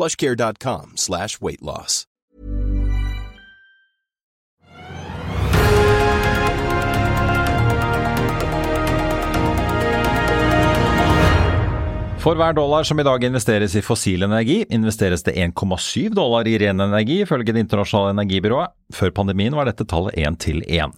plushcare.com slash weight loss. For hver dollar som i dag investeres i fossil energi, investeres det 1,7 dollar i ren energi, ifølge Det internasjonale energibyrået. Før pandemien var dette tallet 1 til 1.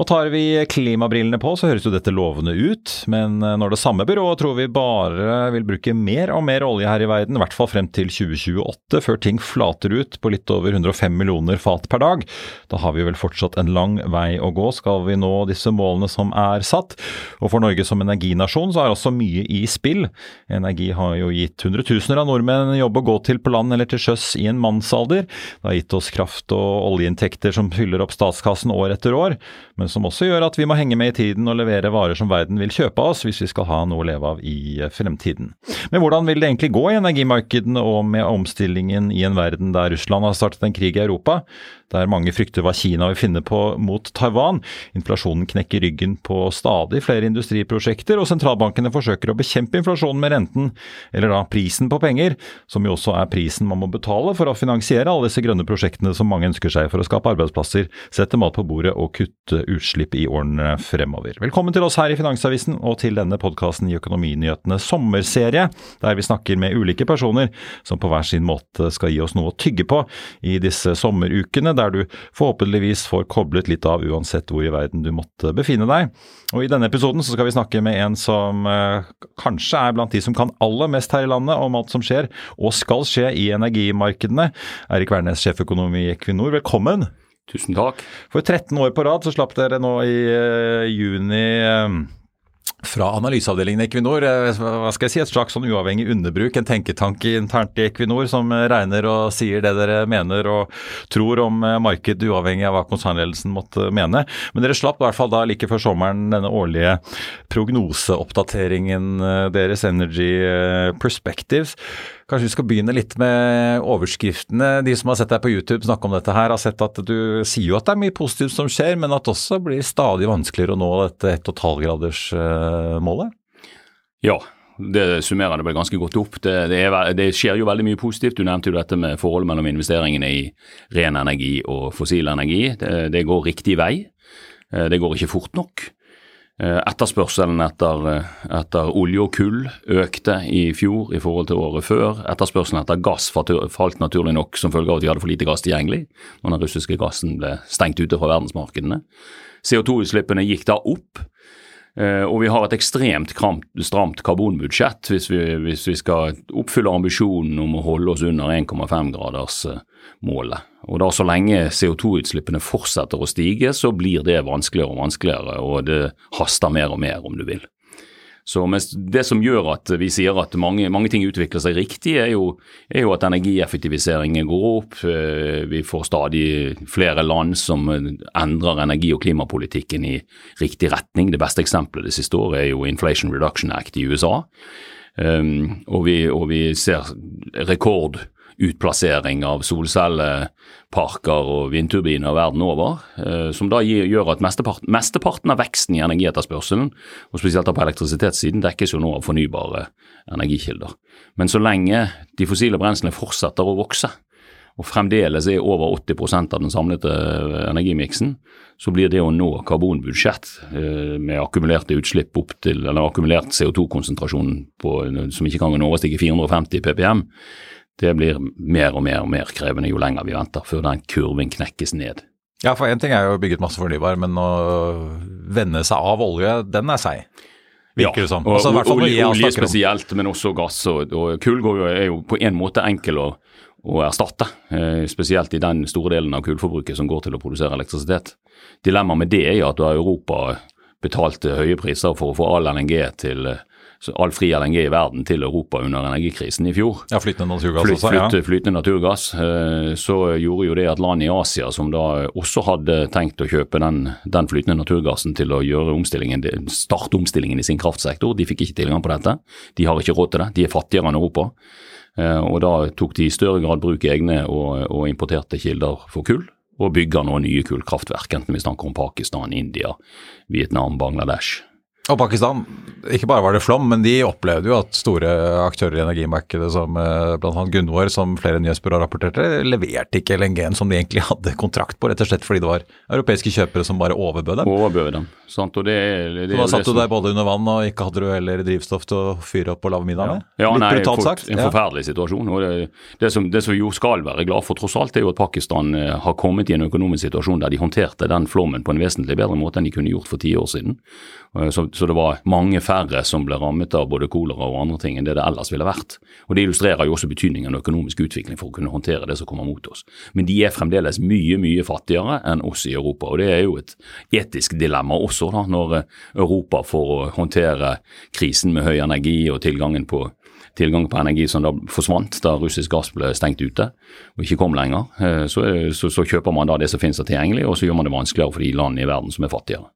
Og tar vi klimabrillene på, så høres jo dette lovende ut, men eh, når det samme byrået tror vi bare vil bruke mer og mer olje her i verden, i hvert fall frem til 2028, før ting flater ut på litt over 105 millioner fat per dag, da har vi vel fortsatt en lang vei å gå, skal vi nå disse målene som er satt. Og for Norge som energinasjon så er også mye i spill. Energi har jo gitt hundretusener av nordmenn jobb å gå til på land eller til sjøs i en mannsalder. Det har gitt oss kraft og oljeinntekter som fyller opp statskassen år etter år men som også gjør at vi må henge med i tiden og levere varer som verden vil kjøpe av oss hvis vi skal ha noe å leve av i eh, fremtiden. Men hvordan vil det egentlig gå i energimarkedene og med omstillingen i en verden der Russland har startet en krig i Europa? Der mange frykter hva Kina vil finne på mot Taiwan. Inflasjonen knekker ryggen på stadig flere industriprosjekter, og sentralbankene forsøker å bekjempe inflasjonen med renten, eller da prisen på penger, som jo også er prisen man må betale for å finansiere alle disse grønne prosjektene som mange ønsker seg for å skape arbeidsplasser, sette mat på bordet og kutte utslipp i årene fremover. Velkommen til oss her i Finansavisen og til denne podkasten i Økonominyhetene sommerserie, der vi snakker med ulike personer som på hver sin måte skal gi oss noe å tygge på i disse sommerukene der du forhåpentligvis får koblet litt av uansett hvor i verden du måtte befinne deg. Og I denne episoden så skal vi snakke med en som eh, kanskje er blant de som kan aller mest her i landet om alt som skjer og skal skje i energimarkedene. Eirik Wærnes, sjeføkonom i Equinor, velkommen. Tusen takk. For 13 år på rad så slapp dere nå i eh, juni uh, fra analyseavdelingen i Equinor. Eh, hva skal jeg si, Et slags sånn uavhengig underbruk, en tenketank internt i Equinor som regner og sier det dere mener og tror om eh, markedet, uavhengig av hva konsernledelsen måtte mene. Men dere slapp i hvert fall da like før sommeren denne årlige prognoseoppdateringen eh, deres, Energy Perspectives. Kanskje vi skal begynne litt med overskriftene. De som har sett deg på YouTube snakke om dette her, har sett at du sier jo at det er mye positivt som skjer, men at det også blir stadig vanskeligere å nå dette 1,5-gradersmålet? Ja, det summerer det vel ganske godt opp. Det, det, er, det, skjer jo veldig mye positivt. Du nevnte jo dette med forholdet mellom investeringene i ren energi og fossil energi. Det, det går riktig vei. Eh, det går ikke fort nok. Eh, etterspørselen etter, eh, etter, olje og kull økte i fjor i forhold til året før. Etterspørselen etter gass falt naturlig nok som følge av at vi hadde for lite gass tilgjengelig når den russiske gassen ble stengt ute fra verdensmarkedene. CO2-utslippene gikk da opp. Eh, og vi har et ekstremt stramt karbonbudsjett hvis vi, hvis vi skal oppfylle ambisjonen om å holde oss under 1,5-gradersmålet. Og da Så lenge CO2-utslippene fortsetter å stige, så blir det vanskeligere og vanskeligere, og det haster mer og mer, om du vil. Så Det som gjør at vi sier at mange, mange ting utvikler seg riktig, er jo, er jo, at energieffektiviseringen går opp. Eh, vi får stadig flere land som endrer energi- og klimapolitikken i riktig retning. Det beste eksempelet det siste året er jo Inflation Reduction Act i USA. Um, og, vi, og vi ser rekord utplassering av solcelleparker og vindturbiner verden over, eh, som da gjør at mesteparten, mesteparten av veksten i energietterspørselen, og spesielt på elektrisitetssiden, dekkes jo nå av fornybare energikilder. Men så lenge de fossile brenslene fortsetter å vokse, og fremdeles er over 80% av den samlede eh, energimiksen, så blir det å nå karbonbudsjett eh, med akkumulerte utslipp opp til, eller akkumulert CO2-konsentrasjon som ikke kan overstige 450 ppm, det blir mer og mer og mer krevende jo lenger vi venter, før den kurven knekkes ned. Ja, for én ting er jo bygget masse fornybar, men å vende seg av olje, den er seig. Virker det som. Altså, og, olje, olje spesielt, men også gass. Og, og kull er jo på en måte enkel å å erstatte, eh, spesielt i den store delen av kullforbruket som går til å produsere elektrisitet. Dilemmaet med det er at har Europa betalt høye priser for å få all LNG til all fri LNG i verden til Europa under energikrisen i fjor. Ja, Flytende naturgass Flyt, også, ja. Flytende naturgass. Eh, så gjorde jo det at land i Asia som da også hadde tenkt å kjøpe den, den flytende naturgassen til å gjøre omstillingen, starte omstillingen i sin kraftsektor, de fikk ikke tilgang på dette. De har ikke råd til det. De er fattigere enn Europa. Eh, og da tok de i større grad bruk egne og, og importerte kilder for kull, og bygger nå nye kullkraftverk, enten vi snakker om Pakistan, India, Vietnam, Bangladesh. Og Pakistan, ikke bare var det flom, men de opplevde jo at store aktører i energimarkedet som eh, bl.a. Gunvor, som flere nyhetsbyråer rapporterte, leverte ikke LNG-en som de egentlig hadde kontrakt på, rett og slett fordi det var europeiske kjøpere som bare overbød dem. Overbød dem, sant. Og det, det, Så da satt du der både under vann og ikke hadde du heller drivstoff til å fyre opp og lage middag med? Ja, ja Litt nei, brutalt sagt. En forferdelig situasjon. og det, det, som, det som jo skal være glad for tross alt, er jo at Pakistan eh, har kommet i en økonomisk situasjon der de håndterte den flommen på en vesentlig bedre måte enn de kunne gjort for ti år siden. Eh, så, så, det var mange færre som ble rammet av både kolera og andre ting enn det det ellers ville vært. Og Det illustrerer jo også betydningen av økonomisk utvikling for å kunne håndtere det som kommer mot oss. Men de er fremdeles mye mye fattigere enn oss i Europa. og Det er jo et etisk dilemma også, da, når eh, Europa for å håndtere krisen med høy energi og tilgangen på tilgang på energi som da forsvant da russisk gass ble stengt ute og ikke kom lenger. Eh, så, så, så kjøper man da det som finnes tilgjengelig, og så gjør man det vanskeligere for de landene i verden som er fattigere.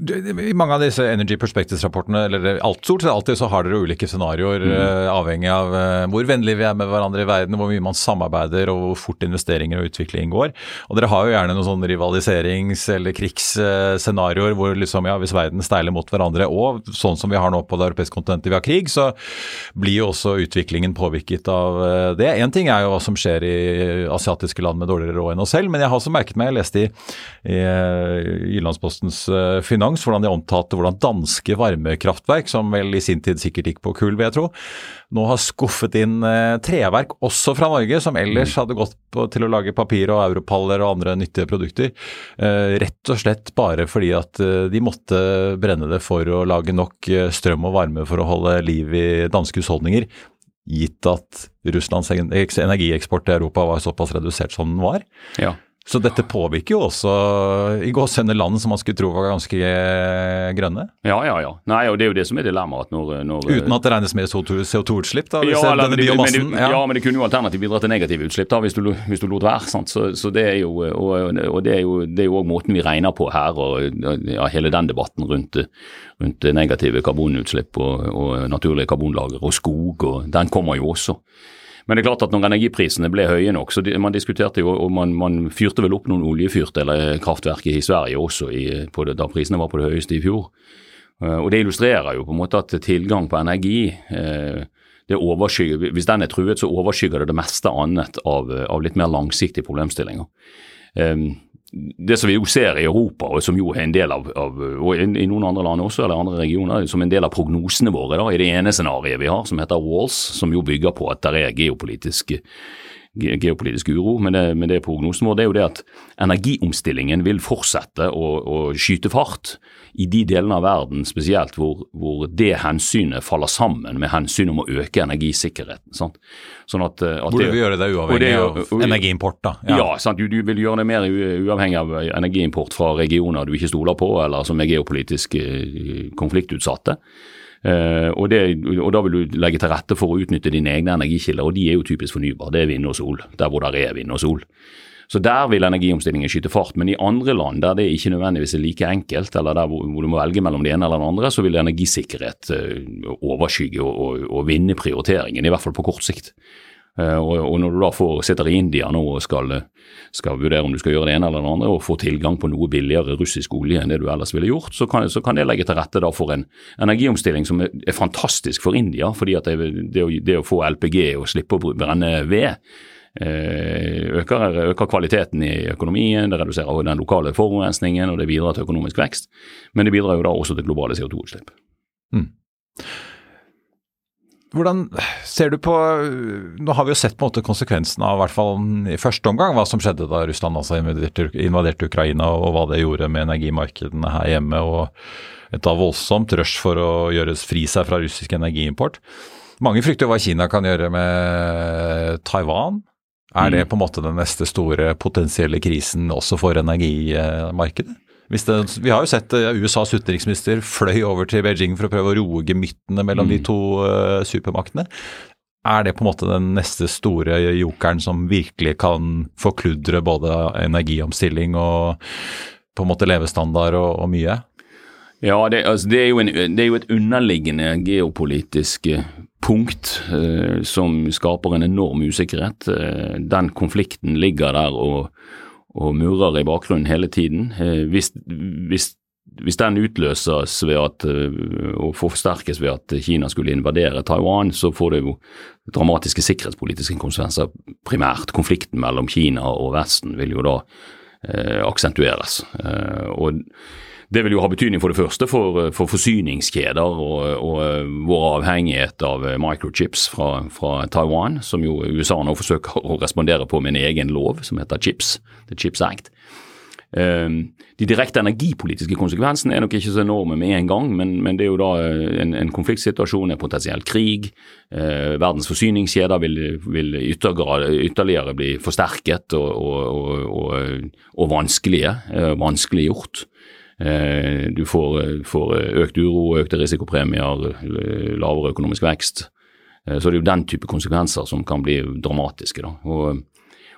I mange av disse Energy Perspectives-rapportene, eller alt stort sett alltid, så har dere ulike scenarioer mm. uh, avhengig av uh, hvor vennlige vi er med hverandre i verden, hvor mye man samarbeider og hvor fort investeringer og utvikling går. Og dere har jo gjerne noen sånne rivaliserings- eller krigsscenarioer hvor liksom, ja, hvis verden steiler mot hverandre, og sånn som vi har nå på det europeiske kontinentet, vi har krig, så blir jo også utviklingen påvirket av uh, det. Én ting er jo hva som skjer i asiatiske land med dårligere råd enn oss selv, men jeg har også merket meg, jeg leste i, i Jyllandspostens finans finans, hvordan de omtalte hvordan danske varmekraftverk, som vel i sin tid sikkert gikk på kull, vil jeg tro, nå har skuffet inn eh, treverk også fra Norge, som ellers mm. hadde gått på, til å lage papir og europaller og andre nyttige produkter. Eh, rett og slett bare fordi at eh, de måtte brenne det for å lage nok strøm og varme for å holde liv i danske husholdninger gitt at Russlands energieksport til Europa var såpass redusert som den var. Ja. Så dette påvirker jo også i gåsehudene land som man skulle tro var ganske grønne? Ja, ja, ja. Nei, og Det er jo det som er dilemmaet. Når, når, Uten at det regnes med CO2-utslipp? da? Ja, denne biomassen, men det, ja. ja, men det kunne jo alternativt bidra til negative utslipp da, hvis du, hvis du lot være. sant? Så, så, det er jo, og, og det er jo det er jo også måten vi regner på her, og ja, hele den debatten rundt, rundt negative karbonutslipp og, og naturlige karbonlager og skog, og den kommer jo også. Men det er klart at når energiprisene ble høye nok, så man diskuterte jo, og man, man fyrte vel opp noen oljefyrt eller kraftverk i Sverige også i, det, da prisene var på det høyeste i fjor. Eh, og Det illustrerer jo på en måte at tilgang på energi eh, det overskygger, Hvis den er truet, så overskygger det det meste annet av, av litt mer langsiktige problemstillinger. Um, det som vi jo ser i Europa, og som jo er en del av, av og i noen andre land også, eller andre regioner, som en del av prognosene våre da, i det ene scenarioet vi har, som heter Walls, som jo bygger på at det er geopolitisk, geopolitisk uro. Men det, men det prognosen vår det er jo det at energiomstillingen vil fortsette å, å skyte fart i de delene av verden spesielt hvor, hvor, det hensynet faller sammen med hensynet om å øke energisikkerheten. Sant? Sånn at, at Burde vi gjøre det uavhengig det, av energiimport, da? Ja, ja sant? Du, du, vil gjøre det mer uavhengig av energiimport fra regioner du ikke stoler på, eller som er geopolitisk eh, konfliktutsatte. Uh, og, det, og, Da vil du legge til rette for å utnytte dine egne energikilder, og de er jo typisk fornybare. Det er vind og sol, der hvor det er vind og sol. Så der vil energiomstillingen skyte fart. Men i andre land der det ikke nødvendigvis er like enkelt, eller der hvor, du må velge mellom det ene eller det andre, så vil energisikkerhet overskygge og, og, og vinne prioriteringen, i hvert fall på kort sikt. Uh, og, når du da får, sitter i India nå og skal, skal, vurdere om du skal gjøre det ene eller det andre, og få tilgang på noe billigere russisk olje enn det du ellers ville gjort, så kan, så kan det legge til rette for en energiomstilling som er, er fantastisk for India. fordi det, det, å, det, å, få LPG og slippe å brenne ved, uh, øker, øker, kvaliteten i økonomien, det reduserer den lokale forurensningen og det bidrar til økonomisk vekst. Men det bidrar jo da også til globale CO2-utslipp. Mm. Hvordan ser du på Nå har vi jo sett på en måte konsekvensen av, i hvert fall i første omgang, hva som skjedde da Russland altså invaderte, invaderte Ukraina, og hva det gjorde med energimarkedene her hjemme. og Et da voldsomt rush for å gjøres fri seg fra russisk energiimport. Mange frykter hva Kina kan gjøre med Taiwan. Er det mm. på en måte den neste store potensielle krisen også for energimarkedet? Det, vi har jo sett uh, USAs utenriksminister fløy over til Beijing for å prøve å roe gemyttene mellom mm. de to uh, supermaktene. Er det på en måte den neste store jokeren som virkelig kan forkludre både energiomstilling og på en måte levestandard og, og mye? Ja, det, altså, det, er en, det, er jo et underliggende geopolitisk eh, punkt eh, som skaper en enorm usikkerhet. Eh, den konflikten ligger der og, og murrer i bakgrunnen hele tiden. Eh, hvis, hvis, hvis den utløses ved at, eh, og forsterkes ved at Kina skulle invadere Taiwan, så får det jo dramatiske sikkerhetspolitiske konsekvenser primært. Konflikten mellom Kina og Vesten vil jo da aksentueres. Eh, og det vil jo ha betydning for det første for, for forsyningskjeder og, og, vår avhengighet av microchips fra, fra, Taiwan, som jo USA nå forsøker å respondere på med en egen lov som heter CHIPS, The CHIPS Act. De direkte energipolitiske konsekvensene er nok ikke så enorme med en gang, men, men det er jo da en, en konfliktsituasjon, en potensiell krig. Eh, verdens forsyningskjeder vil, vil ytterligere bli forsterket og, og, og, og vanskelige, eh, vanskeliggjort. Eh, du får, får, økt uro, økte risikopremier, lavere økonomisk vekst. Så det er jo den type konsekvenser som kan bli dramatiske. da. Og,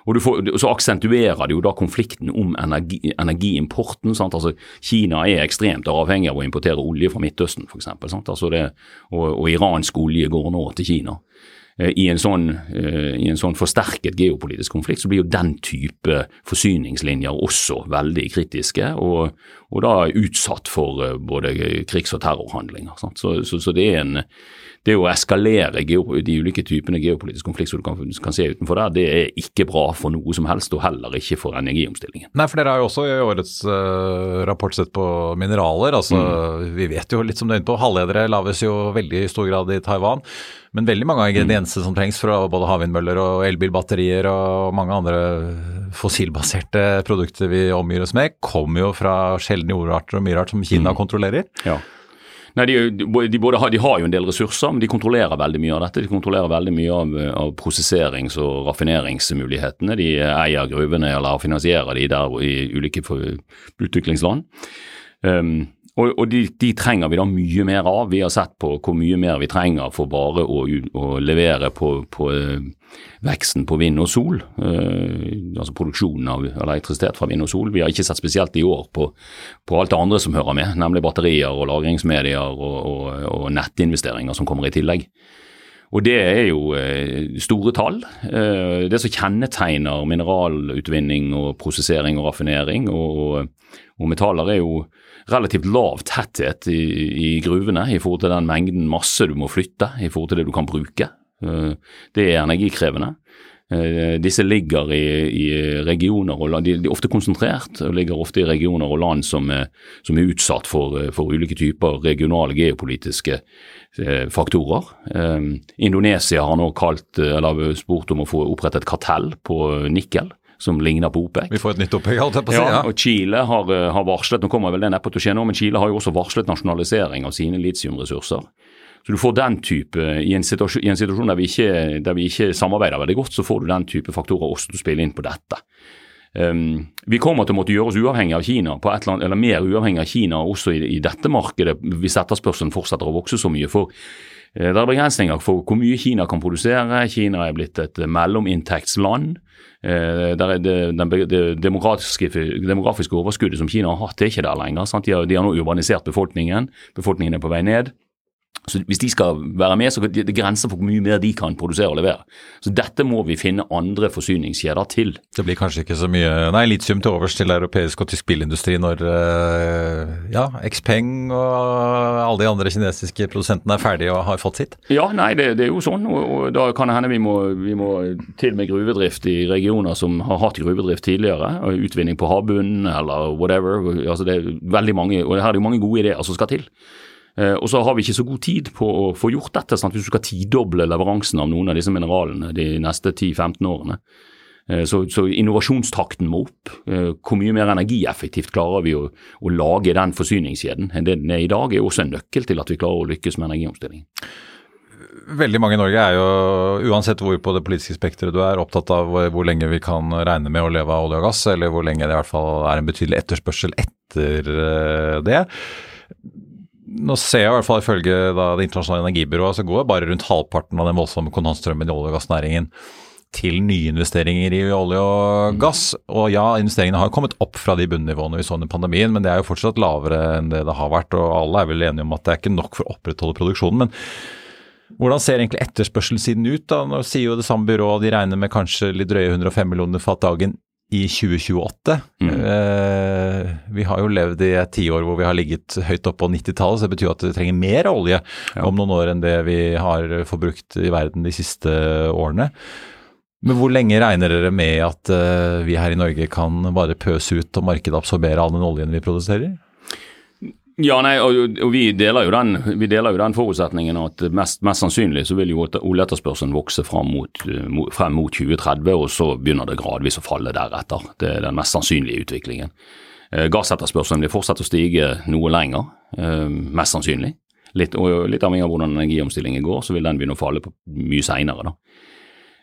og får, Så aksentuerer det jo da konflikten om energi, energiimporten. Altså, Kina er ekstremt avhengig av å importere olje fra Midtøsten f.eks. Altså og, og iransk olje går nå til Kina. Eh, i en, sånn, eh, i en sånn forsterket geopolitisk konflikt, så blir jo den type forsyningslinjer også veldig kritiske, og, og da utsatt for eh, både krigs- og terrorhandlinger. Så, så, så, det er en det å eskalere de ulike typene geopolitisk konflikt som du kan, kan, se utenfor der, det er ikke bra for noe som helst, og heller ikke for energiomstillingen. Nei, for dere har jo også i årets uh, rapport sett på mineraler. altså mm. Vi vet jo litt som du er inne på, halvledere laves jo veldig i stor grad i Taiwan. Men veldig mange av ingrediensene mm. som trengs for både havvindmøller og elbilbatterier og mange andre fossilbaserte produkter vi omgir oss med, kommer jo fra sjeldne jordarter og myrart som Kina mm. kontrollerer. Ja. Nei, de, de, har, de, har, jo en del ressurser, men de kontrollerer veldig mye av dette. De kontrollerer veldig mye av, av prosesserings- og raffineringsmulighetene. De eier gruvene eller finansierer de der i ulike utviklingsland. Um, og, og de, de, trenger vi da mye mer av. Vi har sett på hvor mye mer vi trenger for bare å, å levere på, på uh, veksten på vind og sol. Uh, altså produksjonen av elektrisitet fra vind og sol. Vi har ikke sett spesielt i år på, på alt det andre som hører med, nemlig batterier og lagringsmedier og, og, og nettinvesteringer som kommer i tillegg. Og det er jo eh, store tall. Eh, det som kjennetegner mineralutvinning og prosessering og raffinering og, og metaller, er jo relativt lav tetthet i, i, gruvene i forhold til den mengden masse du må flytte i forhold til det du kan bruke. Eh, det er energikrevende. Eh, disse ligger i, i regioner og land, de, er ofte konsentrert og ligger ofte i regioner og land som er, som er utsatt for, for, ulike typer regionale geopolitiske eh, faktorer. Indonesia har nå kalt, eller spurt om å få opprettet kartell på nikkel som ligner på OPEC. Vi får et nytt OPEC, holdt jeg på å si. Ja, og Chile har, eh, har, varslet nå kommer vel det neppe til å skje nå, men Chile har jo også varslet nasjonalisering av sine litiumressurser. Så du får den type, I en situasjon, i en situasjon der, vi ikke, der, vi ikke, samarbeider veldig godt, så får du den type faktorer også til å spille inn på dette. Um, vi kommer til å måtte gjøre oss uavhengig av Kina, eller, annet, eller mer uavhengig av Kina også i, i dette markedet hvis etterspørselen fortsetter å vokse så mye. for det er begrensninger for hvor mye Kina kan produsere. Kina er blitt et mellominntektsland. Det, det, det demografiske, demografiske, overskuddet som Kina har hatt, er ikke der lenger. De har, de har nå urbanisert befolkningen. Befolkningen er på vei ned. Så Hvis de skal være med, så er det grenser for hvor mye mer de kan produsere og levere. Så Dette må vi finne andre forsyningskjeder til. Det blir kanskje ikke så mye nei, litium til overs til europeisk og tysk bilindustri når uh, ja, Xpeng og alle de andre kinesiske produsentene er ferdige og har fått sitt? Ja, nei, det, det er jo sånn. Og, og, da kan det hende vi må, vi må til med gruvedrift i regioner som har hatt gruvedrift tidligere. og Utvinning på havbunnen eller whatever. Altså det er veldig mange, og her er det jo mange gode ideer som skal til. Eh, og så har vi ikke så god tid på å få gjort dette. Sant? Hvis du skal tidoble leveransen av noen av disse mineralene de neste 10-15 årene. Eh, så, så, innovasjonstakten må opp. Eh, hvor mye mer energieffektivt klarer vi å, å lage den forsyningskjeden enn det den er i dag, er også en nøkkel til at vi klarer å lykkes med energiomstilling. Veldig mange i Norge er jo, uansett hvor på det politiske spekteret du er, opptatt av hvor lenge vi kan regne med å leve av olje og gass, eller hvor lenge det i hvert fall er en betydelig etterspørsel etter det nå ser jeg i hvert fall ifølge da, Det internasjonale energibyrået så går bare rundt halvparten av den voldsomme kontantstrømmen i olje- og gassnæringen til nyinvesteringer i olje og mm. gass. Og ja, investeringene har kommet opp fra de bunnivåene vi så under pandemien, men det er jo fortsatt lavere enn det det har vært. Og alle er vel enige om at det er ikke nok for å opprettholde produksjonen. men hvordan ser egentlig etterspørselssiden ut? da? Nå sier jo det samme byrået de regner med kanskje litt drøye 105 millioner fat dagen i 2028. Mm. Eh, vi har jo levd i et tiår hvor vi har ligget høyt oppe på 90-tallet, så det betyr at vi trenger mer olje ja. om noen år enn det vi har forbrukt i verden de siste årene. Men hvor lenge regner dere med at uh, vi her i Norge kan bare pøse ut og markedet absorbere all den oljen vi produserer? Ja, nei, og, og vi, deler den, vi, deler jo den, forutsetningen at mest, mest sannsynlig så vil jo oljeetterspørselen vokse frem mot, frem mot, 2030, og så begynner det gradvis å falle deretter. Det er den mest sannsynlige utviklingen. Eh, gassetterspørselen vil fortsette å stige noe lenger, eh, mest sannsynlig. Litt, og litt avhengig av hvordan energiomstillingen går, så vil den begynne å falle på mye seinere.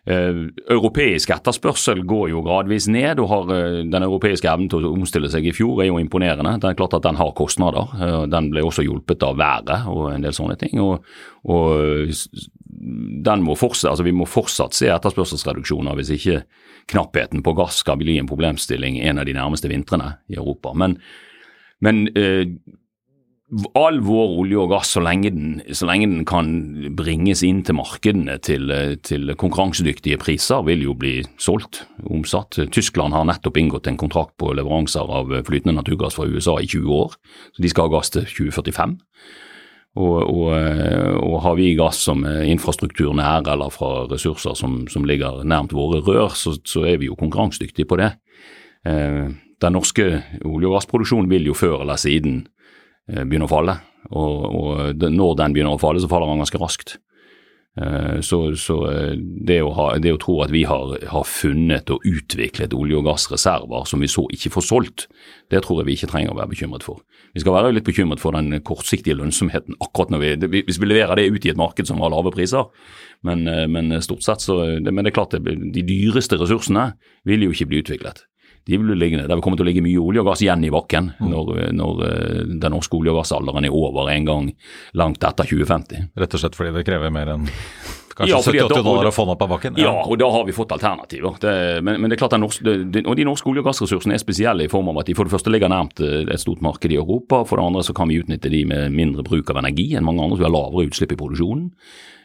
Uh, europeisk etterspørsel går jo gradvis ned. og har uh, Den europeiske evnen til å omstille seg i fjor er jo imponerende. Det er klart at Den har kostnader. Uh, den ble også hjulpet av været og en del sånne ting. og, og den må fortsatt, altså Vi må fortsatt se etterspørselsreduksjoner hvis ikke knappheten på gass skal bli en problemstilling en av de nærmeste vintrene i Europa. Men, men all vår olje og gass, så lenge den, så lenge den kan bringes inn til markedene til, til, konkurransedyktige priser, vil jo bli solgt, omsatt. Tyskland har nettopp inngått en kontrakt på leveranser av flytende naturgass fra USA i 20 år. så De skal ha gass til 2045. Og, og, og har vi gass som infrastruktur nær eller fra ressurser som, som ligger nærmt våre rør, så, så, er vi jo konkurransedyktige på det. Eh, den norske olje- og gassproduksjonen vil jo før eller siden begynner å falle. Og, og når den begynner å falle, så faller den ganske raskt. Eh, så, så eh, det, å ha, det, å tro at vi har, har, funnet og utviklet olje- og gassreserver som vi så ikke får solgt, det tror jeg vi ikke trenger å være bekymret for. Vi skal være litt bekymret for den kortsiktige lønnsomheten akkurat når vi, hvis vi leverer det ut i et marked som har lave priser. Men, men stort sett så, men det er klart de dyreste ressursene vil jo ikke bli utviklet de vil ligge, det vil komme til å ligge mye olje og gass igjen i bakken mm. når, når, eh, den norske olje- og gassalderen er over en gang langt etter 2050. Rett og slett fordi det krever mer enn Kanskje ja, 70-80 dollar å få den opp av bakken? Ja. ja. og da har vi fått alternativer. Det, men, men, det er klart norske, det, og de norske olje- og gassressursene er spesielle i form av at de for det første ligger nærmt eh, et stort marked i Europa. For det andre så kan vi utnytte de med mindre bruk av energi enn mange andre, så vi har lavere utslipp i produksjonen.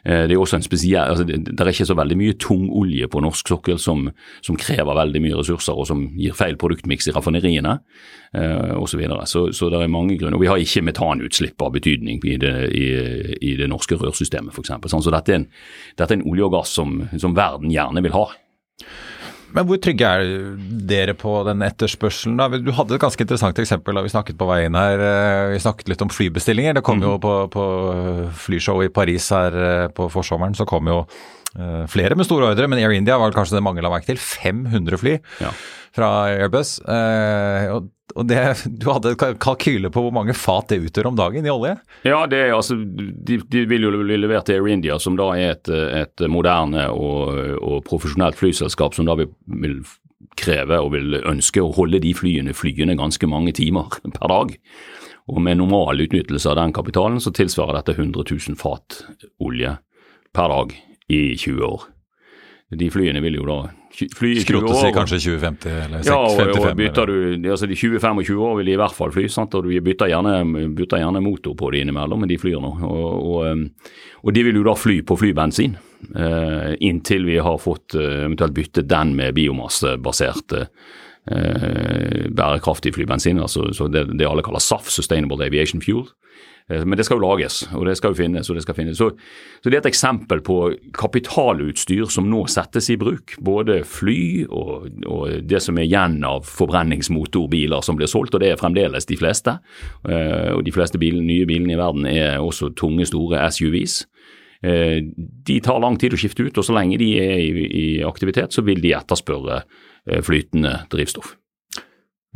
Eh, det er også en spesiell, altså det, er ikke så veldig mye tung olje på norsk sokkel som, som krever veldig mye ressurser og som gir feil produktmiks i raffineriene eh, osv. Så, videre. så Så det er mange grunner. Og vi har ikke metanutslipp av betydning i det, i, i det norske rørsystemet f.eks. Sånn, så dette er, en, dette er en olje og gass som, som verden gjerne vil ha. Men hvor trygge er dere på den etterspørselen? da? Du hadde et ganske interessant eksempel da vi snakket på veien her. Eh, vi snakket litt om flybestillinger. Det kom jo på, på flyshow i Paris her eh, på forsommeren, så kom jo uh, flere med store ordre. Men Air India var kanskje det mange la merke til. 500 fly ja. fra Airbus. Og og det, Du hadde kalkyle på hvor mange fat det utgjør om dagen i olje? Ja, det altså, de, de vil jo bli levert til Air India, som da er et, et moderne og, og, profesjonelt flyselskap som da vil, vil kreve og vil ønske å holde de flyene flyende ganske mange timer per dag. Og med normal utnyttelse av den kapitalen så tilsvarer dette 100 000 fat olje per dag i 20 år. De flyene vil jo da fly i 20 Skrotes år. i kanskje 2050 eller Ja, og, 55? og bytter du, altså de 20-25 år vil de i hvert fall fly, sant? og du bytter gjerne, bytter gjerne motor på de innimellom, men de flyr nå. Og, og, og de vil jo da fly på flybensin, eh, inntil vi har fått eh, eventuelt byttet den med biomassebasert eh, bærekraftig flybensin, altså så det, det alle kaller SAF, Sustainable Aviation Fuel. Eh, Men det skal jo lages, og det skal jo finnes. og det skal finnes. Så, så det er et eksempel på kapitalutstyr som nå settes i bruk. Både fly og, og det som er igjen av forbrenningsmotorbiler som blir solgt, og det er fremdeles de fleste. Eh, Og de fleste bilen, nye bilene i verden er også tunge, store SUVs. Eh, De tar lang tid å skifte ut, og så lenge de er i, i aktivitet, så vil de etterspørre flytende drivstoff.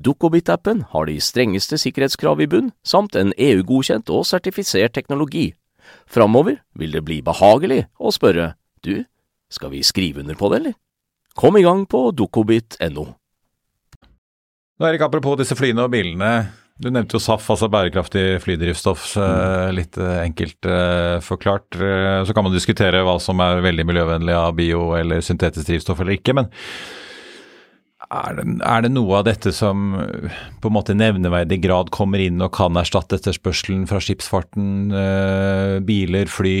Dukkobit-appen har de strengeste sikkerhetskrav i bunn, samt en EU-godkjent og sertifisert teknologi. Framover vil det bli behagelig å spørre du, skal vi skrive under på det, eller? Kom i gang på dukkobit.no. Nå, Erik, apropos disse flyene og bilene. Du nevnte jo SAF, altså bærekraftig flydrivstoff, Mm. litt eh, enkelt eh, forklart. Eh, Så kan man diskutere hva som er veldig miljøvennlig av bio- eller syntetisk drivstoff eller ikke. Men er det, er det noe av dette som på en måte nevneverdig grad kommer inn og kan erstatte etterspørselen fra skipsfarten, eh, biler, fly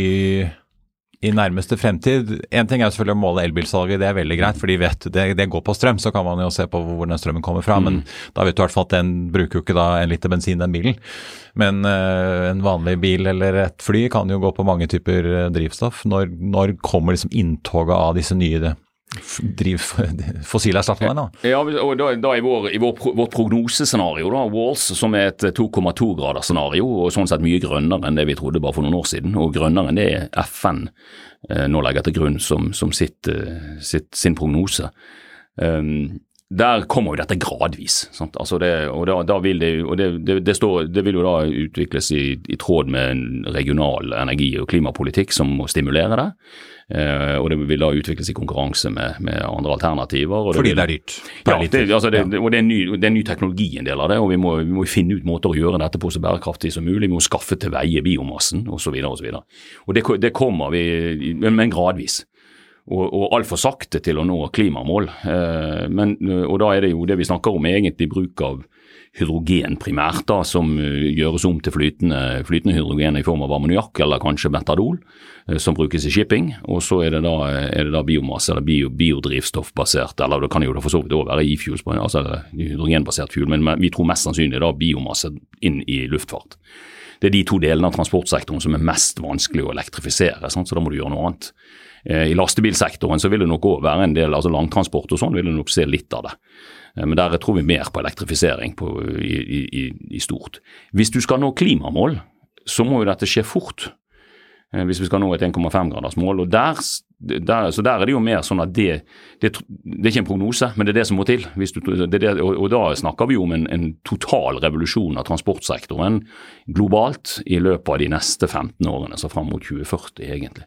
i nærmeste fremtid? En ting er selvfølgelig å måle elbilsalget, det er veldig greit, for de vet det, det går på strøm. Så kan man jo se på hvor den strømmen kommer fra, men da vet du i hvert fall at den bruker jo ikke da en liter bensin, den bilen. Men eh, en vanlig bil eller et fly kan jo gå på mange typer eh, drivstoff. Når, når kommer liksom inntoget av disse nye f- fossile erstatningene? da? Ja, og da, da i, vår, i vår, vårt prognosescenario, da, Walls, som er et 2,2-gradersscenario, og sånn sett mye grønnere enn det vi trodde bare for noen år siden, og grønnere enn det FN eh, nå legger til grunn som, som sitt, eh, sitt, sin prognose. Um, der kommer jo dette gradvis. Altså det, og da, da vil det, og det, det, det, står, det vil jo da utvikles i, i tråd med en regional energi- og klimapolitikk som må stimulere det. Eh, og det vil da utvikles i konkurranse med, med andre alternativer. Og Fordi vil- det er dyrt. ja, det, altså det, Ja. og det er, ny, det er ny teknologi en del av det, og vi må, vi må finne ut måter å gjøre dette på så bærekraftig som mulig. Vi må skaffe til veie biomassen osv. så videre. Og det kommer vi, men gradvis. Og, og altfor sakte til å nå klimamål. Eh, men, og da er det jo det vi snakker om, egentlig bruk av hydrogen primært, da, som eh, gjøres om til flytende, flytende hydrogen i form av ammoniakk eller kanskje metadol, eh, som brukes i shipping. Og så er det da, er det da biomasse eller bio, biodrivstoffbasert, eller det kan jo da for så vidt òg være e-fuels, altså hydrogenbasert fuel, men vi tror mest sannsynlig da biomasse inn i luftfart. Det er de to delene av transportsektoren som er mest vanskelig å elektrifisere, sant? så da må du gjøre noe annet. Eh, I lastebilsektoren så vil det nok òg være en del, altså langtransport og sånn, vil du nok se litt av det. Eh, Men der tror vi mer på elektrifisering på, i, i, i- stort. Hvis du skal nå klimamål, så må jo dette skje fort. Eh, Hvis vi skal nå et 1,5-gradersmål. og der, der, Så der er det jo mer sånn at det, det, det er ikke en prognose, men det er det som må til. Du, det det, og, og da snakker vi jo om en, en total revolusjon av transportsektoren globalt i løpet av de neste 15 årene, så fram mot 2040 egentlig.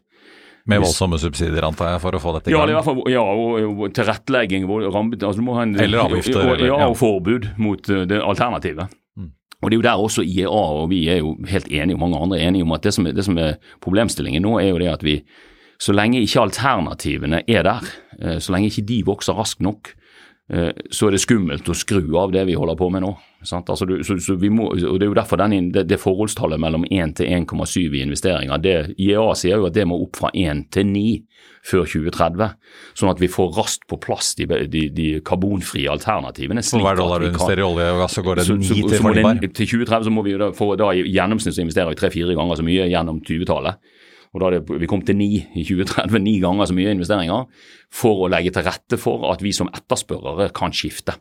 Med voldsomme subsidier, antar jeg, for å få dette i gang. Ja, i hvert fall, ja og, og tilrettelegging rammet, altså må en, Eller avgifter, og, eller- ja, og forbud mot uh, det alternativet. Og Det er jo der også IEA og vi er jo helt enige, og mange andre er enige om at det som, er, det som er problemstillingen nå, er jo det at vi, så lenge ikke alternativene er der, eh, så lenge ikke de vokser raskt nok, så er det skummelt å skru av det vi holder på med nå. Altså, så, så må, og Det er jo derfor den, det, det, forholdstallet mellom 1 til 1,7 i investeringer, det, IEA sier jo at det må opp fra 1 til 9 før 2030. Sånn at vi får raskt på plass de, de, de karbonfrie alternativene. For hver dollar du investerer i olje og gass, så går det 9 til fornybar? Til 2030 så må vi da, for da i gjennomsnitt investere tre-fire ganger så mye gjennom 20-tallet. Og da det, Vi kom til ni i 2030, ni ganger så mye investeringer for å legge til rette for at vi som etterspørrere kan skifte.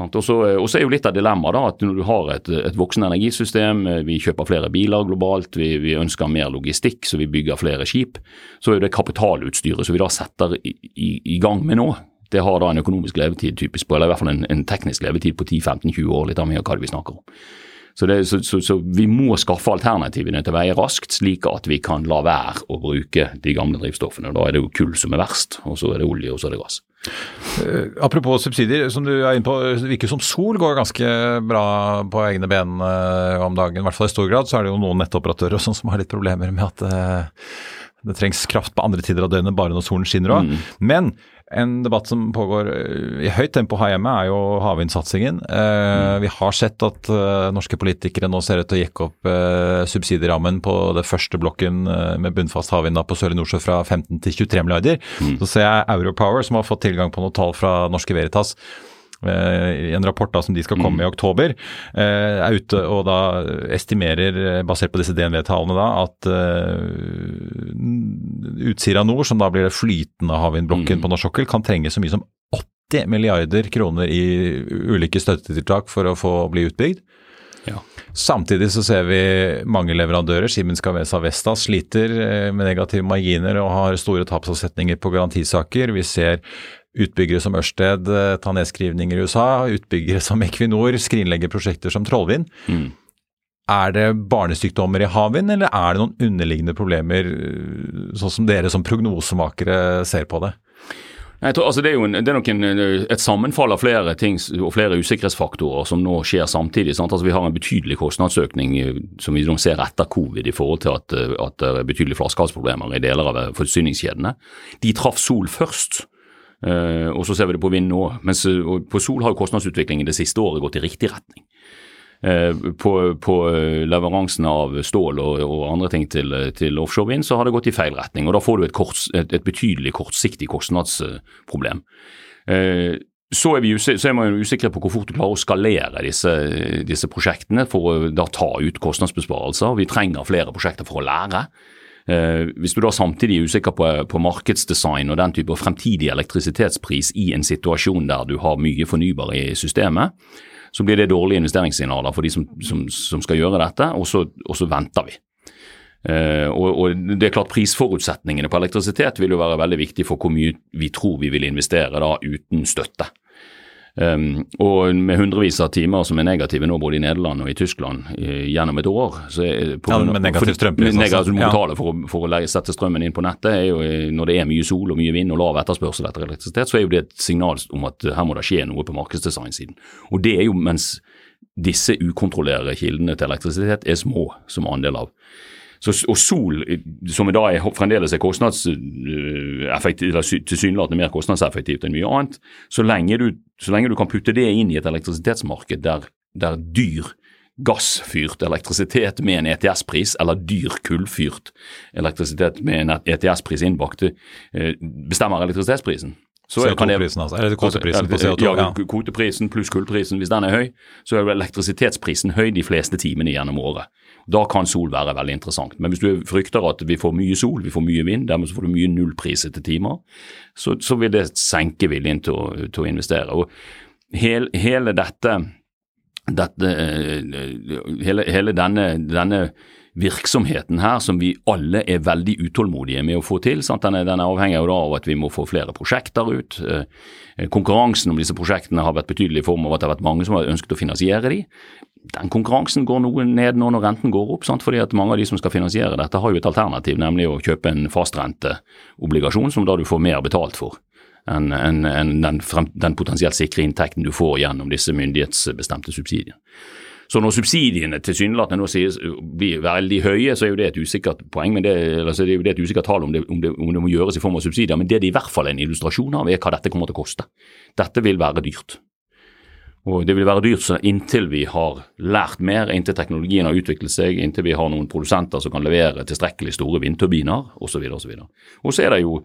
Og så er jo litt av dilemmaet at når du har et, et voksende energisystem, eh, vi kjøper flere biler globalt, vi, vi, ønsker mer logistikk, så vi bygger flere skip, så er det kapitalutstyret som vi da setter i, i, i gang med nå. Det har da en økonomisk levetid typisk på, eller i hvert fall en, en teknisk levetid på 10-15-20 år, litt avhengig av hva vi snakker om. Så, det, så, så, så, vi må skaffe alternativene til veie raskt, slik at vi kan la være å bruke de gamle drivstoffene. Da er det jo kull som er verst, og så er det olje, og så er det gass. Uh, apropos subsidier, som du er inne på, det virker som Sol går ganske bra på egne ben uh, om dagen. I hvert fall i stor grad. Så er det jo noen nettoperatører sånn som har litt problemer med at uh, det trengs kraft på andre tider av døgnet, bare når solen skinner òg. Mm. Men en debatt som pågår eh, i høyt tempo her hjemme, er jo havvindsatsingen. Eh, mm. Vi har sett at eh, norske politikere nå ser ut til å jekke opp eh, subsidierammen på det første blokken uh, med bunnfast havvind på Sørlige Nordsjø fra 15 til 23 milliarder. Mm. Så ser jeg Europower, som har fått tilgang på noen tall fra Norske Veritas, en rapport da som de skal komme med i mm. oktober, er ute og da estimerer, basert på disse DNV-tallene, da, at Utsira nord, som da blir det flytende havvindblokken mm. på norsk sokkel, kan trenge så mye som 80 milliarder kroner i ulike støttetiltak for å få bli utbygd. Ja. Samtidig så ser vi mange leverandører, Siemens Cavesa Vesta, sliter eh, med negative marginer og har store tapsavsetninger på garantisaker. Vi ser utbyggere som Ørsted tar ta nedskrivninger i USA, utbyggere som Equinor skrinlegger prosjekter som Trollvind. Mm. Er det barnesykdommer i havvind, eller er det noen underliggende problemer, sånn som dere som prognosemakere ser på det? Jeg tror, altså det er jo en, det er nok en, et sammenfall av flere ting og flere usikkerhetsfaktorer som nå skjer samtidig. Altså Vi har en betydelig kostnadsøkning eh, som vi nå ser etter covid i forhold til at, eh, at det er betydelige flaskehalsproblemer i deler av forsyningskjedene. De traff Sol først. Uh, og så ser vi det på vind nå. Mens på Sol har jo kostnadsutviklingen det siste året gått i riktig retning. Eh, på, på leveransen av stål og, og andre ting til, til offshorevind, så har det gått i feil retning. og Da får du et, kort, et, et betydelig kortsiktig kostnadsproblem. Eh, så er, vi så er man usikre på hvor fort du klarer å skalere disse, disse prosjektene for å da ta ut kostnadsbesparelser. Vi trenger flere prosjekter for å lære. Eh, hvis du da samtidig er usikker på, på, markedsdesign og den type fremtidig elektrisitetspris i en situasjon der du har mye fornybar i systemet, så blir det dårlige investeringssignaler for de som, som, som skal gjøre dette, og så, og så venter vi. Uh, og, og, det er klart Prisforutsetningene på elektrisitet vil jo være veldig viktig for hvor mye vi tror vi vil investere da uten støtte. Um, og med hundrevis av timer som er negative nå både i Nederland og i Tyskland uh, gjennom et år så er, på, ja, Med negativ strømpris? Negativ, du må betale for, for, å sette strømmen inn på nettet. er jo eh, Når det er mye sol og mye vind og lav etterspørsel etter elektrisitet, så er jo det et signal om at her må det skje noe på markedsdesignsiden. Og det er jo mens disse ukontrollerbare kildene til elektrisitet er små som andel av så, og sol, som i dag er, fremdeles er eller tilsynelatende mer kostnadseffektivt enn mye annet, så lenge, du, så lenge, du, kan putte det inn i et elektrisitetsmarked der, der dyr gassfyrt elektrisitet med en ETS-pris, eller dyr kullfyrt elektrisitet med en ETS-pris innbakt, eh, bestemmer elektrisitetsprisen. CO2-prisen, altså? Eller kvoteprisen på CO2? Ja, kvoteprisen pluss kullprisen. Hvis den er høy, så er elektrisitetsprisen høy de fleste timene gjennom året. Da kan sol være veldig interessant. Men hvis du frykter at vi får mye sol, vi får mye vind, dermed så får du mye nullprisete timer, så, så, vil det senke viljen til å, til å investere. Og hele, hele dette, dette hele, hele denne, denne virksomheten her som vi alle er veldig utålmodige med å få til. Den er, den, er, avhengig av at vi må få flere prosjekter ut. Eh, konkurransen om disse prosjektene har vært betydelig i form av at det har vært mange som har ønsket å finansiere de den konkurransen går noe ned nå når renten går opp. Sant? fordi at Mange av de som skal finansiere dette har jo et alternativ, nemlig å kjøpe en fastrenteobligasjon som da du får mer betalt for enn en, en den, den, potensielt sikre inntekten du får gjennom disse myndighetsbestemte subsidiene. Så når subsidiene tilsynelatende nå sies blir veldig høye, så er jo det et usikkert poeng, men det, altså det er jo det et usikkert tall om det, om, det, om det må gjøres i form av subsidier. Men det det i hvert fall er en illustrasjon av, er hva dette kommer til å koste. Dette vil være dyrt. Og det vil være dyrt inntil vi har lært mer, inntil teknologien har utviklet seg, inntil vi har noen produsenter som kan levere tilstrekkelig store vindturbiner osv. Og, så og så er det jo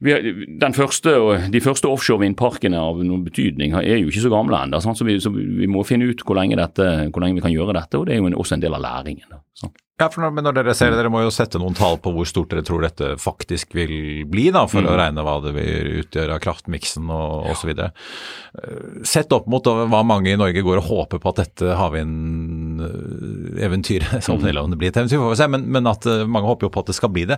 første, De første offshore vindparkene av noen betydning er jo ikke så gamle ennå, så, så, vi må finne ut hvor lenge, dette, hvor lenge, vi kan gjøre dette. og Det er jo også en del av læringen. Da, ja, for når, men når dere ser det, Dere må jo sette noen tall på hvor stort dere tror dette faktisk vil bli, da, for mm. å regne hva det vil utgjøre av kraftmiksen og osv. Ja. sett opp mot hva mange i Norge går og håper på at dette havvindeventyret mm. Om det blir et eventyr, får vi se, men, men at eh, mange håper jo på at det skal bli det.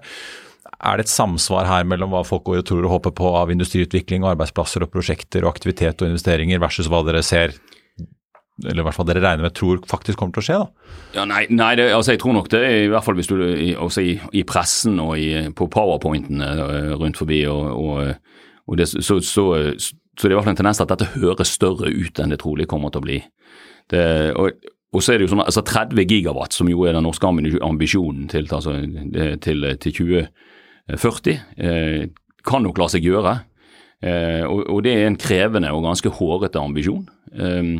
Er det et samsvar her mellom hva folk går og tror og håper på av industriutvikling og arbeidsplasser og prosjekter og aktivitet og investeringer, versus hva dere ser eller i hvert fall dere regner med tror faktisk kommer til å skje? da? Ja, Nei, nei det, altså jeg tror nok det, i hvert fall hvis du i, også i, i pressen og i, på powerpointene eh, rundt forbi, og, og, og det, så, så, så, det er i hvert fall en tendens til at dette høres større ut enn det trolig kommer til å bli. Det, og, og så er det jo sånn, altså 30 gigawatt, som jo er den norske ambisjonen til, altså, til, til 20 40 eh, kan nok la seg gjøre. Eh, og, det er en krevende og ganske hårete ambisjon. Eh,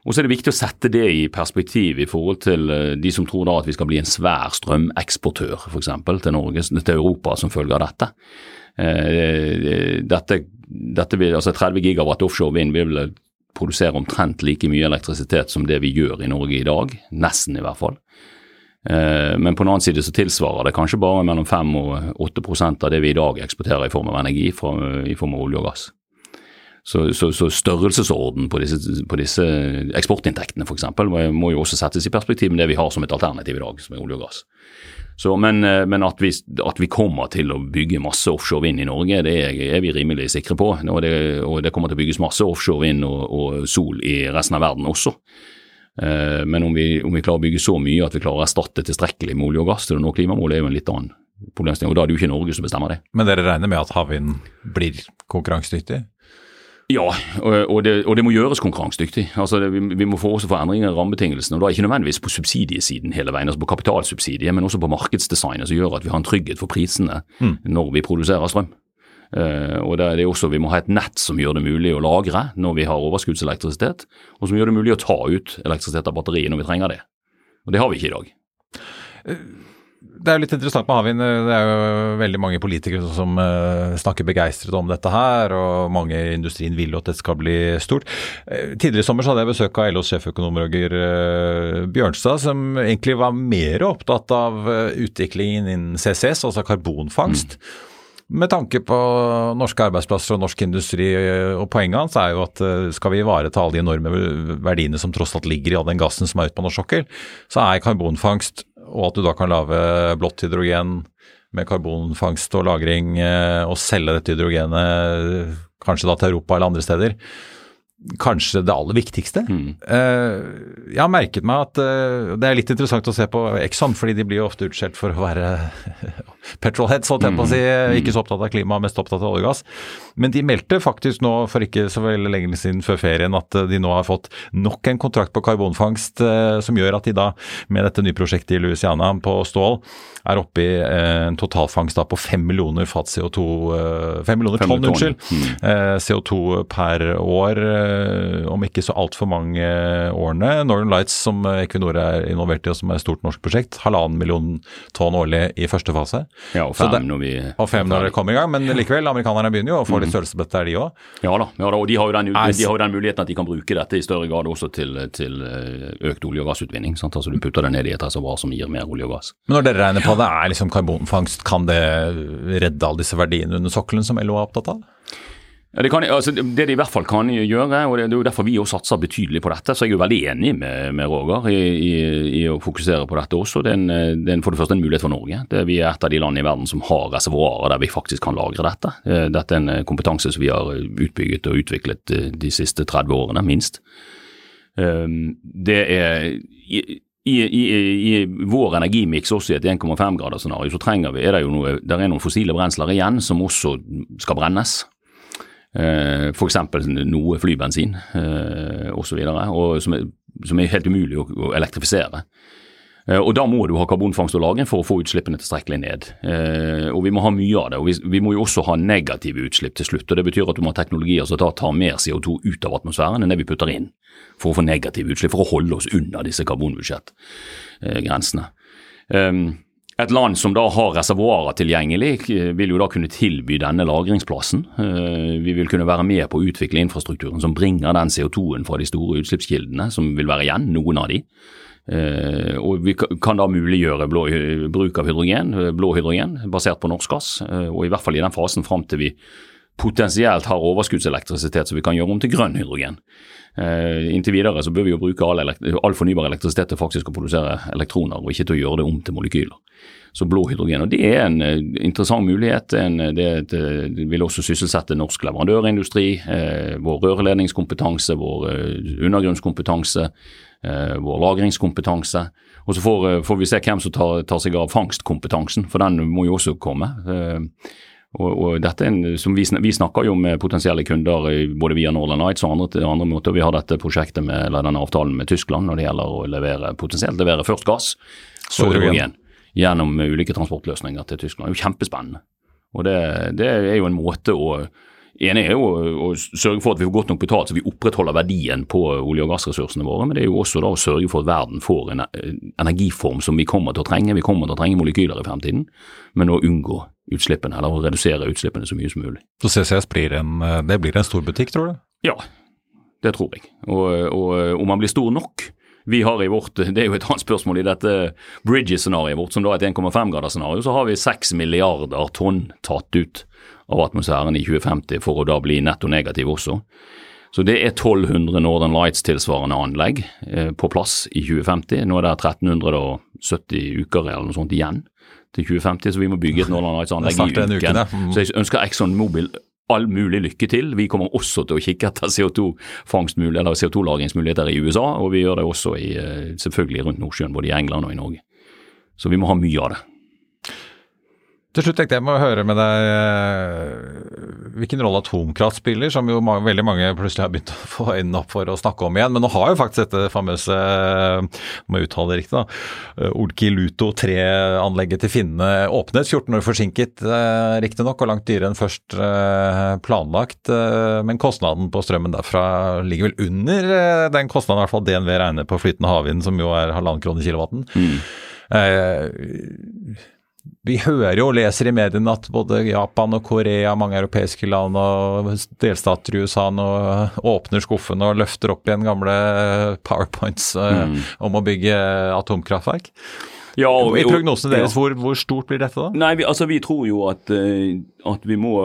og så er det viktig å sette det i perspektiv i forhold til de som tror da at vi skal bli en svær strømeksportør f.eks. til til Europa som følge av dette. Dette, dette vil, altså 30 gigawatt offshore vind vil produsere omtrent like mye elektrisitet som det vi gjør i Norge i dag. Nesten, i hvert fall. Eh, men på den annen side så tilsvarer det kanskje bare mellom 5 og 8 av det vi i dag eksporterer i form av energi, i form av olje og gass. Så, så, så størrelsesorden på disse, på disse eksportinntektene f.eks. må jo også settes i perspektiv med det vi har som et alternativ i dag, som er olje og gass. Så, men, eh, men at, vi, at, vi, kommer til å bygge masse offshore vind i Norge, det er, er vi rimelig sikre på. Og det, og det, kommer til å bygges masse offshore vind og, og sol i resten av verden også. Eh, men om vi, om vi, klarer å bygge så mye at vi klarer å erstatte tilstrekkelig med olje og gass til å nå klimamålet, er jo en litt annen problemstilling. Og da er det jo ikke Norge som bestemmer det. Men dere regner med at havvind blir konkurransedyktig? Ja, og det, og det, må gjøres konkurransedyktig. Altså vi, vi, må få også få endringer i rammebetingelsene. og da Ikke nødvendigvis på subsidiesiden hele veien, altså på kapitalsubsidie, men også på markedsdesignet som gjør at vi har en trygghet for prisene mm. når vi produserer strøm. Uh, og det er også Vi må ha et nett som gjør det mulig å lagre når vi har overskuddselektrisitet, og som gjør det mulig å ta ut elektrisitet av batteriet når vi trenger det. Og Det har vi ikke i dag. Det er jo litt interessant med havvind. Det er jo veldig mange politikere som snakker begeistret om dette her, og mange i industrien vil at det skal bli stort. Tidligere i sommer så hadde jeg besøk av LOs sjeføkonom Roger Bjørnstad, som egentlig var mer opptatt av utviklingen innen CCS, altså karbonfangst. Mm med tanke på norske arbeidsplasser og norsk industri. og Poenget hans er jo at eh, skal vi ivareta alle de enorme verdiene som tross alt ligger i all den gassen som er ute på norsk sokkel, så er karbonfangst, og at du da kan lage blått hydrogen med karbonfangst og -lagring eh, og selge dette hydrogenet kanskje da til Europa eller andre steder, kanskje det aller viktigste. Mm. Uh, jeg har merket meg at uh, det er litt interessant å se på Exxon, fordi de blir jo ofte utskjelt for å være petrolheads, holdt jeg på å si. Mm. Ikke så opptatt av klima, mest opptatt av olje og gass. Men de meldte faktisk nå for ikke så veldig lenge siden før ferien at uh, de nå har fått nok en kontrakt på karbonfangst som gjør at de da, med dette nye prosjektet i Louisiana på stål, er oppe i en totalfangst da på fem millioner fat CO2 5 millioner tonn, unnskyld, mm. CO2 per år Eh, om ikke så altfor mange årene. Northern Lights, som Equinor er involvert i, og som er et stort norsk prosjekt, halvannen million tonn årlig i første fase. Ja, og fem, det, når, vi, og fem når det kommer i gang. Men likevel, amerikanerne begynner jo å få litt mm. størrelse på dette, de òg. Ja da, ja da, og de har, den, de har, jo den, muligheten at de kan bruke dette i større grad også til, til eh, økt olje- og gassutvinning. Sant? Altså Du putter det ned i et reservoir som gir mer olje og gass. Men når dere regner på det, er liksom karbonfangst, kan det redde alle disse verdiene under sokkelen som LO er opptatt av? Ja, det, kan, altså, det de i hvert fall kan gjøre, og det er jo derfor vi også satser betydelig på dette, så jeg er jo veldig enig med, med Roger i, i, i, å fokusere på dette også. Det er, en, det er for det første en mulighet for Norge. Det, vi er et av de landene i verden som har reservoarer der vi faktisk kan lagre dette. Dette er en eh, kompetanse som vi har utbygget og utviklet eh, de siste 30 årene, minst. Ehm, det er i, i, i, vår energimiks også i et 1,5-gradersscenario så trenger vi, er det jo noe, der er noen fossile brensler igjen som også skal brennes. Eh, F.eks. noe flybensin eh, osv. som er helt umulig å, elektrifisere. Eh, og Da må du ha karbonfangst og -lagring for å få utslippene tilstrekkelig ned. Eh, og Vi må ha mye av det. og vi, må jo også ha negative utslipp til slutt. og Det betyr at du må ha teknologier som tar mer CO2 ut av atmosfæren enn det vi putter inn, for å få negative utslipp, for å holde oss under disse karbonbudsjettgrensene. Et land som da har reservoarer tilgjengelig, vil jo da kunne tilby denne lagringsplassen. Vi vil kunne være med på å utvikle infrastrukturen som bringer den CO2-en fra de store utslippskildene, som vil være igjen, noen av de. Eh, og Vi kan da muliggjøre blå, bruk av hydrogen, eh, blå hydrogen basert på norsk gass. Eh, og I hvert fall i den fasen fram til vi potensielt har overskuddselektrisitet som vi kan gjøre om til grønn hydrogen. Uh, inntil videre så bør vi jo bruke all, all, fornybar elektrisitet til faktisk å produsere elektroner, og ikke til å gjøre det om til molekyler. Så blå hydrogen. og Det er en uh, interessant mulighet. En, det, vil også sysselsette norsk leverandørindustri, vår rørledningskompetanse, vår undergrunnskompetanse, Eh, vår lagringskompetanse. Og så får, eh, vi se hvem som tar, seg av fangstkompetansen, for den må jo også komme. Eh, og, og dette er en, som vi, vi, snakker jo med potensielle kunder både via Northern Nights og andre, andre måter. Vi har dette prosjektet med, eller denne avtalen med Tyskland når det gjelder å levere, potensielt levere først gass, så hydrogen gjennom ulike transportløsninger til Tyskland. Det er jo kjempespennende. Og det, det er jo en måte å ene er jo å sørge for at vi får godt nok betalt så vi opprettholder verdien på olje- og gassressursene våre, men det er jo også da å sørge for at verden får en eh, energiform som vi kommer til å trenge. Vi kommer til å trenge molekyler i fremtiden, men å unngå utslippene, eller å redusere utslippene så mye som mulig. Så CCS blir en, eh, det blir en stor butikk, tror du? Ja, det tror jeg. Og, og om man blir stor nok vi har i vårt, Det er jo et annet spørsmål i dette Bridges-scenarioet vårt, som da er et 1,5-gradersscenario. Så har vi 6 milliarder tonn tatt ut av atmosfæren i 2050 for å da bli netto negativ også. Så det er 1200 Northern Lights-tilsvarende anlegg eh, på plass i 2050. Nå er det 1370 uker eller noe sånt igjen til 2050, så vi må bygge et Northern Lights-anlegg i uken. Uke, mm. Så jeg ønsker Exxon Mobil all mulig lykke til. Vi kommer også til å kikke etter CO2-lagringsmuligheter CO2 i USA, og vi gjør det også i, eh, selvfølgelig rundt Nordsjøen, både i England og i Norge. Så vi må ha mye av det. Til slutt tenkte jeg må høre med deg eh, hvilken rolle atomkraft spiller, som jo mange, veldig mange plutselig har begynt å få øynene opp for å snakke om igjen. Men nå har jo faktisk dette famøse, må jeg uttale det riktig, da, Olki Luto 3-anlegget til finnene åpnet. 14 år forsinket eh, riktignok, og langt dyrere enn først planlagt. Men kostnaden på strømmen derfra ligger vel under den kostnaden i hvert fall DNV regner på flytende havvind, som jo er halvannen krone kilowatten. Mm. Eh, vi hører jo og leser i mediene at både Japan og Korea, mange europeiske land og delstater i USA nå åpner skuffene og løfter opp igjen gamle powerpoints eh, mm. om å bygge atomkraftverk. Ja, og, I prognosene deres, ja. hvor, hvor, stort blir dette da? Nei, vi, altså vi tror jo at, eh, at vi, må,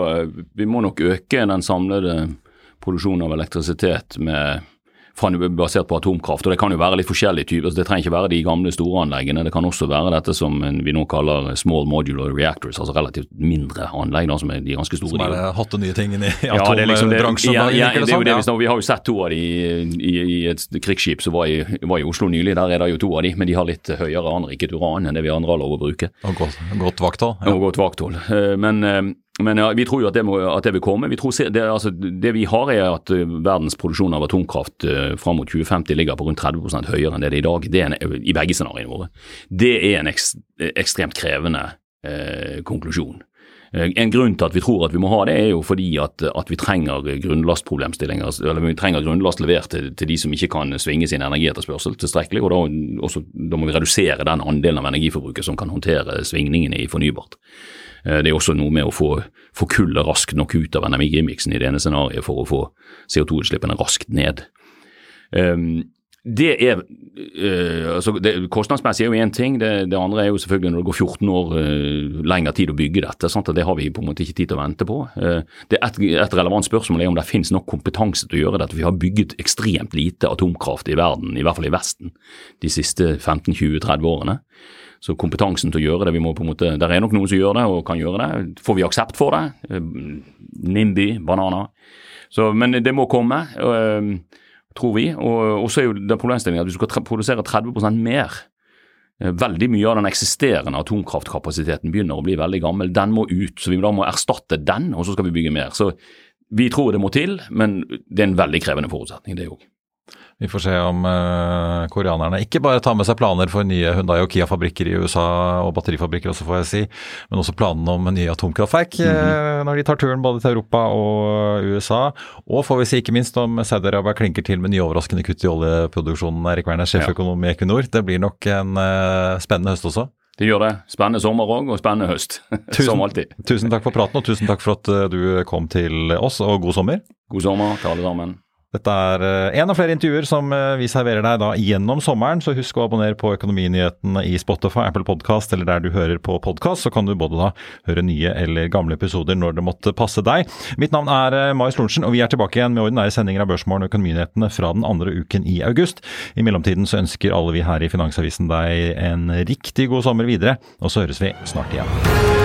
vi må nok øke den samlede produksjonen av elektrisitet med basert på atomkraft. og Det kan jo være litt forskjellige typer. Altså, det trenger ikke være de gamle store anleggene. Det kan også være dette som vi nå kaller small modular reactors, altså relativt mindre anlegg. da, Som er de ganske store. Som er det hotte nye tingene i atombransjen? Ja, det, er jo det vi, snakker vi har jo sett to av de i, i et krigsskip som var i, var i, Oslo nylig. Der er det jo to av de, men de har litt høyere anriket uran enn det vi andre har lov å bruke. Og godt, godt vakthold. Ja. Og godt vakthold. Eh, men eh, men ja, vi tror jo at det, må, at det vil komme. Vi det, altså, det, vi har er at uh, verdens produksjon av atomkraft uh, fram mot 2050 ligger på rundt 30 høyere enn det det er i dag. Det er en, I begge scenarioene våre. Det er en ekst, ekstremt krevende uh, konklusjon. Uh, en grunn til at vi tror at vi må ha det, er jo fordi at, at vi trenger grunnlastproblemstillinger, eller vi trenger grunnlast levert til, til, de som ikke kan svinge sin energietterspørsel tilstrekkelig. og da, også, da må vi redusere den andelen av energiforbruket som kan håndtere svingningene i fornybart. Eh, det er også noe med å få, få kullet raskt nok ut av energimiksen i det ene scenarioet for å få CO2-utslippene raskt ned. Um, det er uh, altså det, Kostnadsmessig er jo én ting, det, det, andre er jo selvfølgelig når det går 14 år uh, lengre tid å bygge dette. Sant? Det har vi på en måte ikke tid til å vente på. Uh, det et, et, relevant spørsmål er om det finnes nok kompetanse til å gjøre dette. Vi har bygget ekstremt lite atomkraft i verden, i hvert fall i Vesten, de siste 15-20-30 årene. Så kompetansen til å gjøre det vi må på en måte, Der er nok noen som gjør det og kan gjøre det. Får vi aksept for det? Uh, NIMBY, bananer. Men det må komme, øh, tror vi. Og så er jo den problemstillingen at hvis du skal produsere 30 mer eh, Veldig mye av den eksisterende atomkraftkapasiteten begynner å bli veldig gammel. Den må ut, så vi da må erstatte den, og så skal vi bygge mer. Så vi tror det må til, men det er en veldig krevende forutsetning, det òg. Vi får se om uh, koreanerne ikke bare tar med seg planer for nye Hyundai og Kia-fabrikker i USA, og batterifabrikker også, får jeg si, men også planene om nye atomkraftverk mm -hmm. uh, når de tar turen både til Europa og USA. Og får vi si ikke minst om Saudi-Arabia klinker til med nye overraskende kutt i oljeproduksjonen. Erik Werner, sjeføkonom i Equinor. Det blir nok en uh, spennende høst også. Det gjør det. Spennende sommer òg, og spennende høst. Tusen, Som alltid. Tusen takk for praten, og tusen takk for at du kom til oss, og god sommer. God sommer til alle sammen. Dette er én en av flere intervjuer som eh, vi serverer deg da gjennom sommeren, så husk å abonnere på Økonominyhetene i Spotify, Apple Podcast eller der du hører på podkast, så kan du både da høre nye eller gamle episoder når det måtte passe deg. Mitt navn er eh, Marius Lorentzen, og vi er tilbake igjen med ordinære sendinger av Børsmorgen og Økonominyhetene fra den andre uken i august. I mellomtiden så ønsker alle vi her i Finansavisen deg en riktig god sommer videre, og så høres vi snart igjen.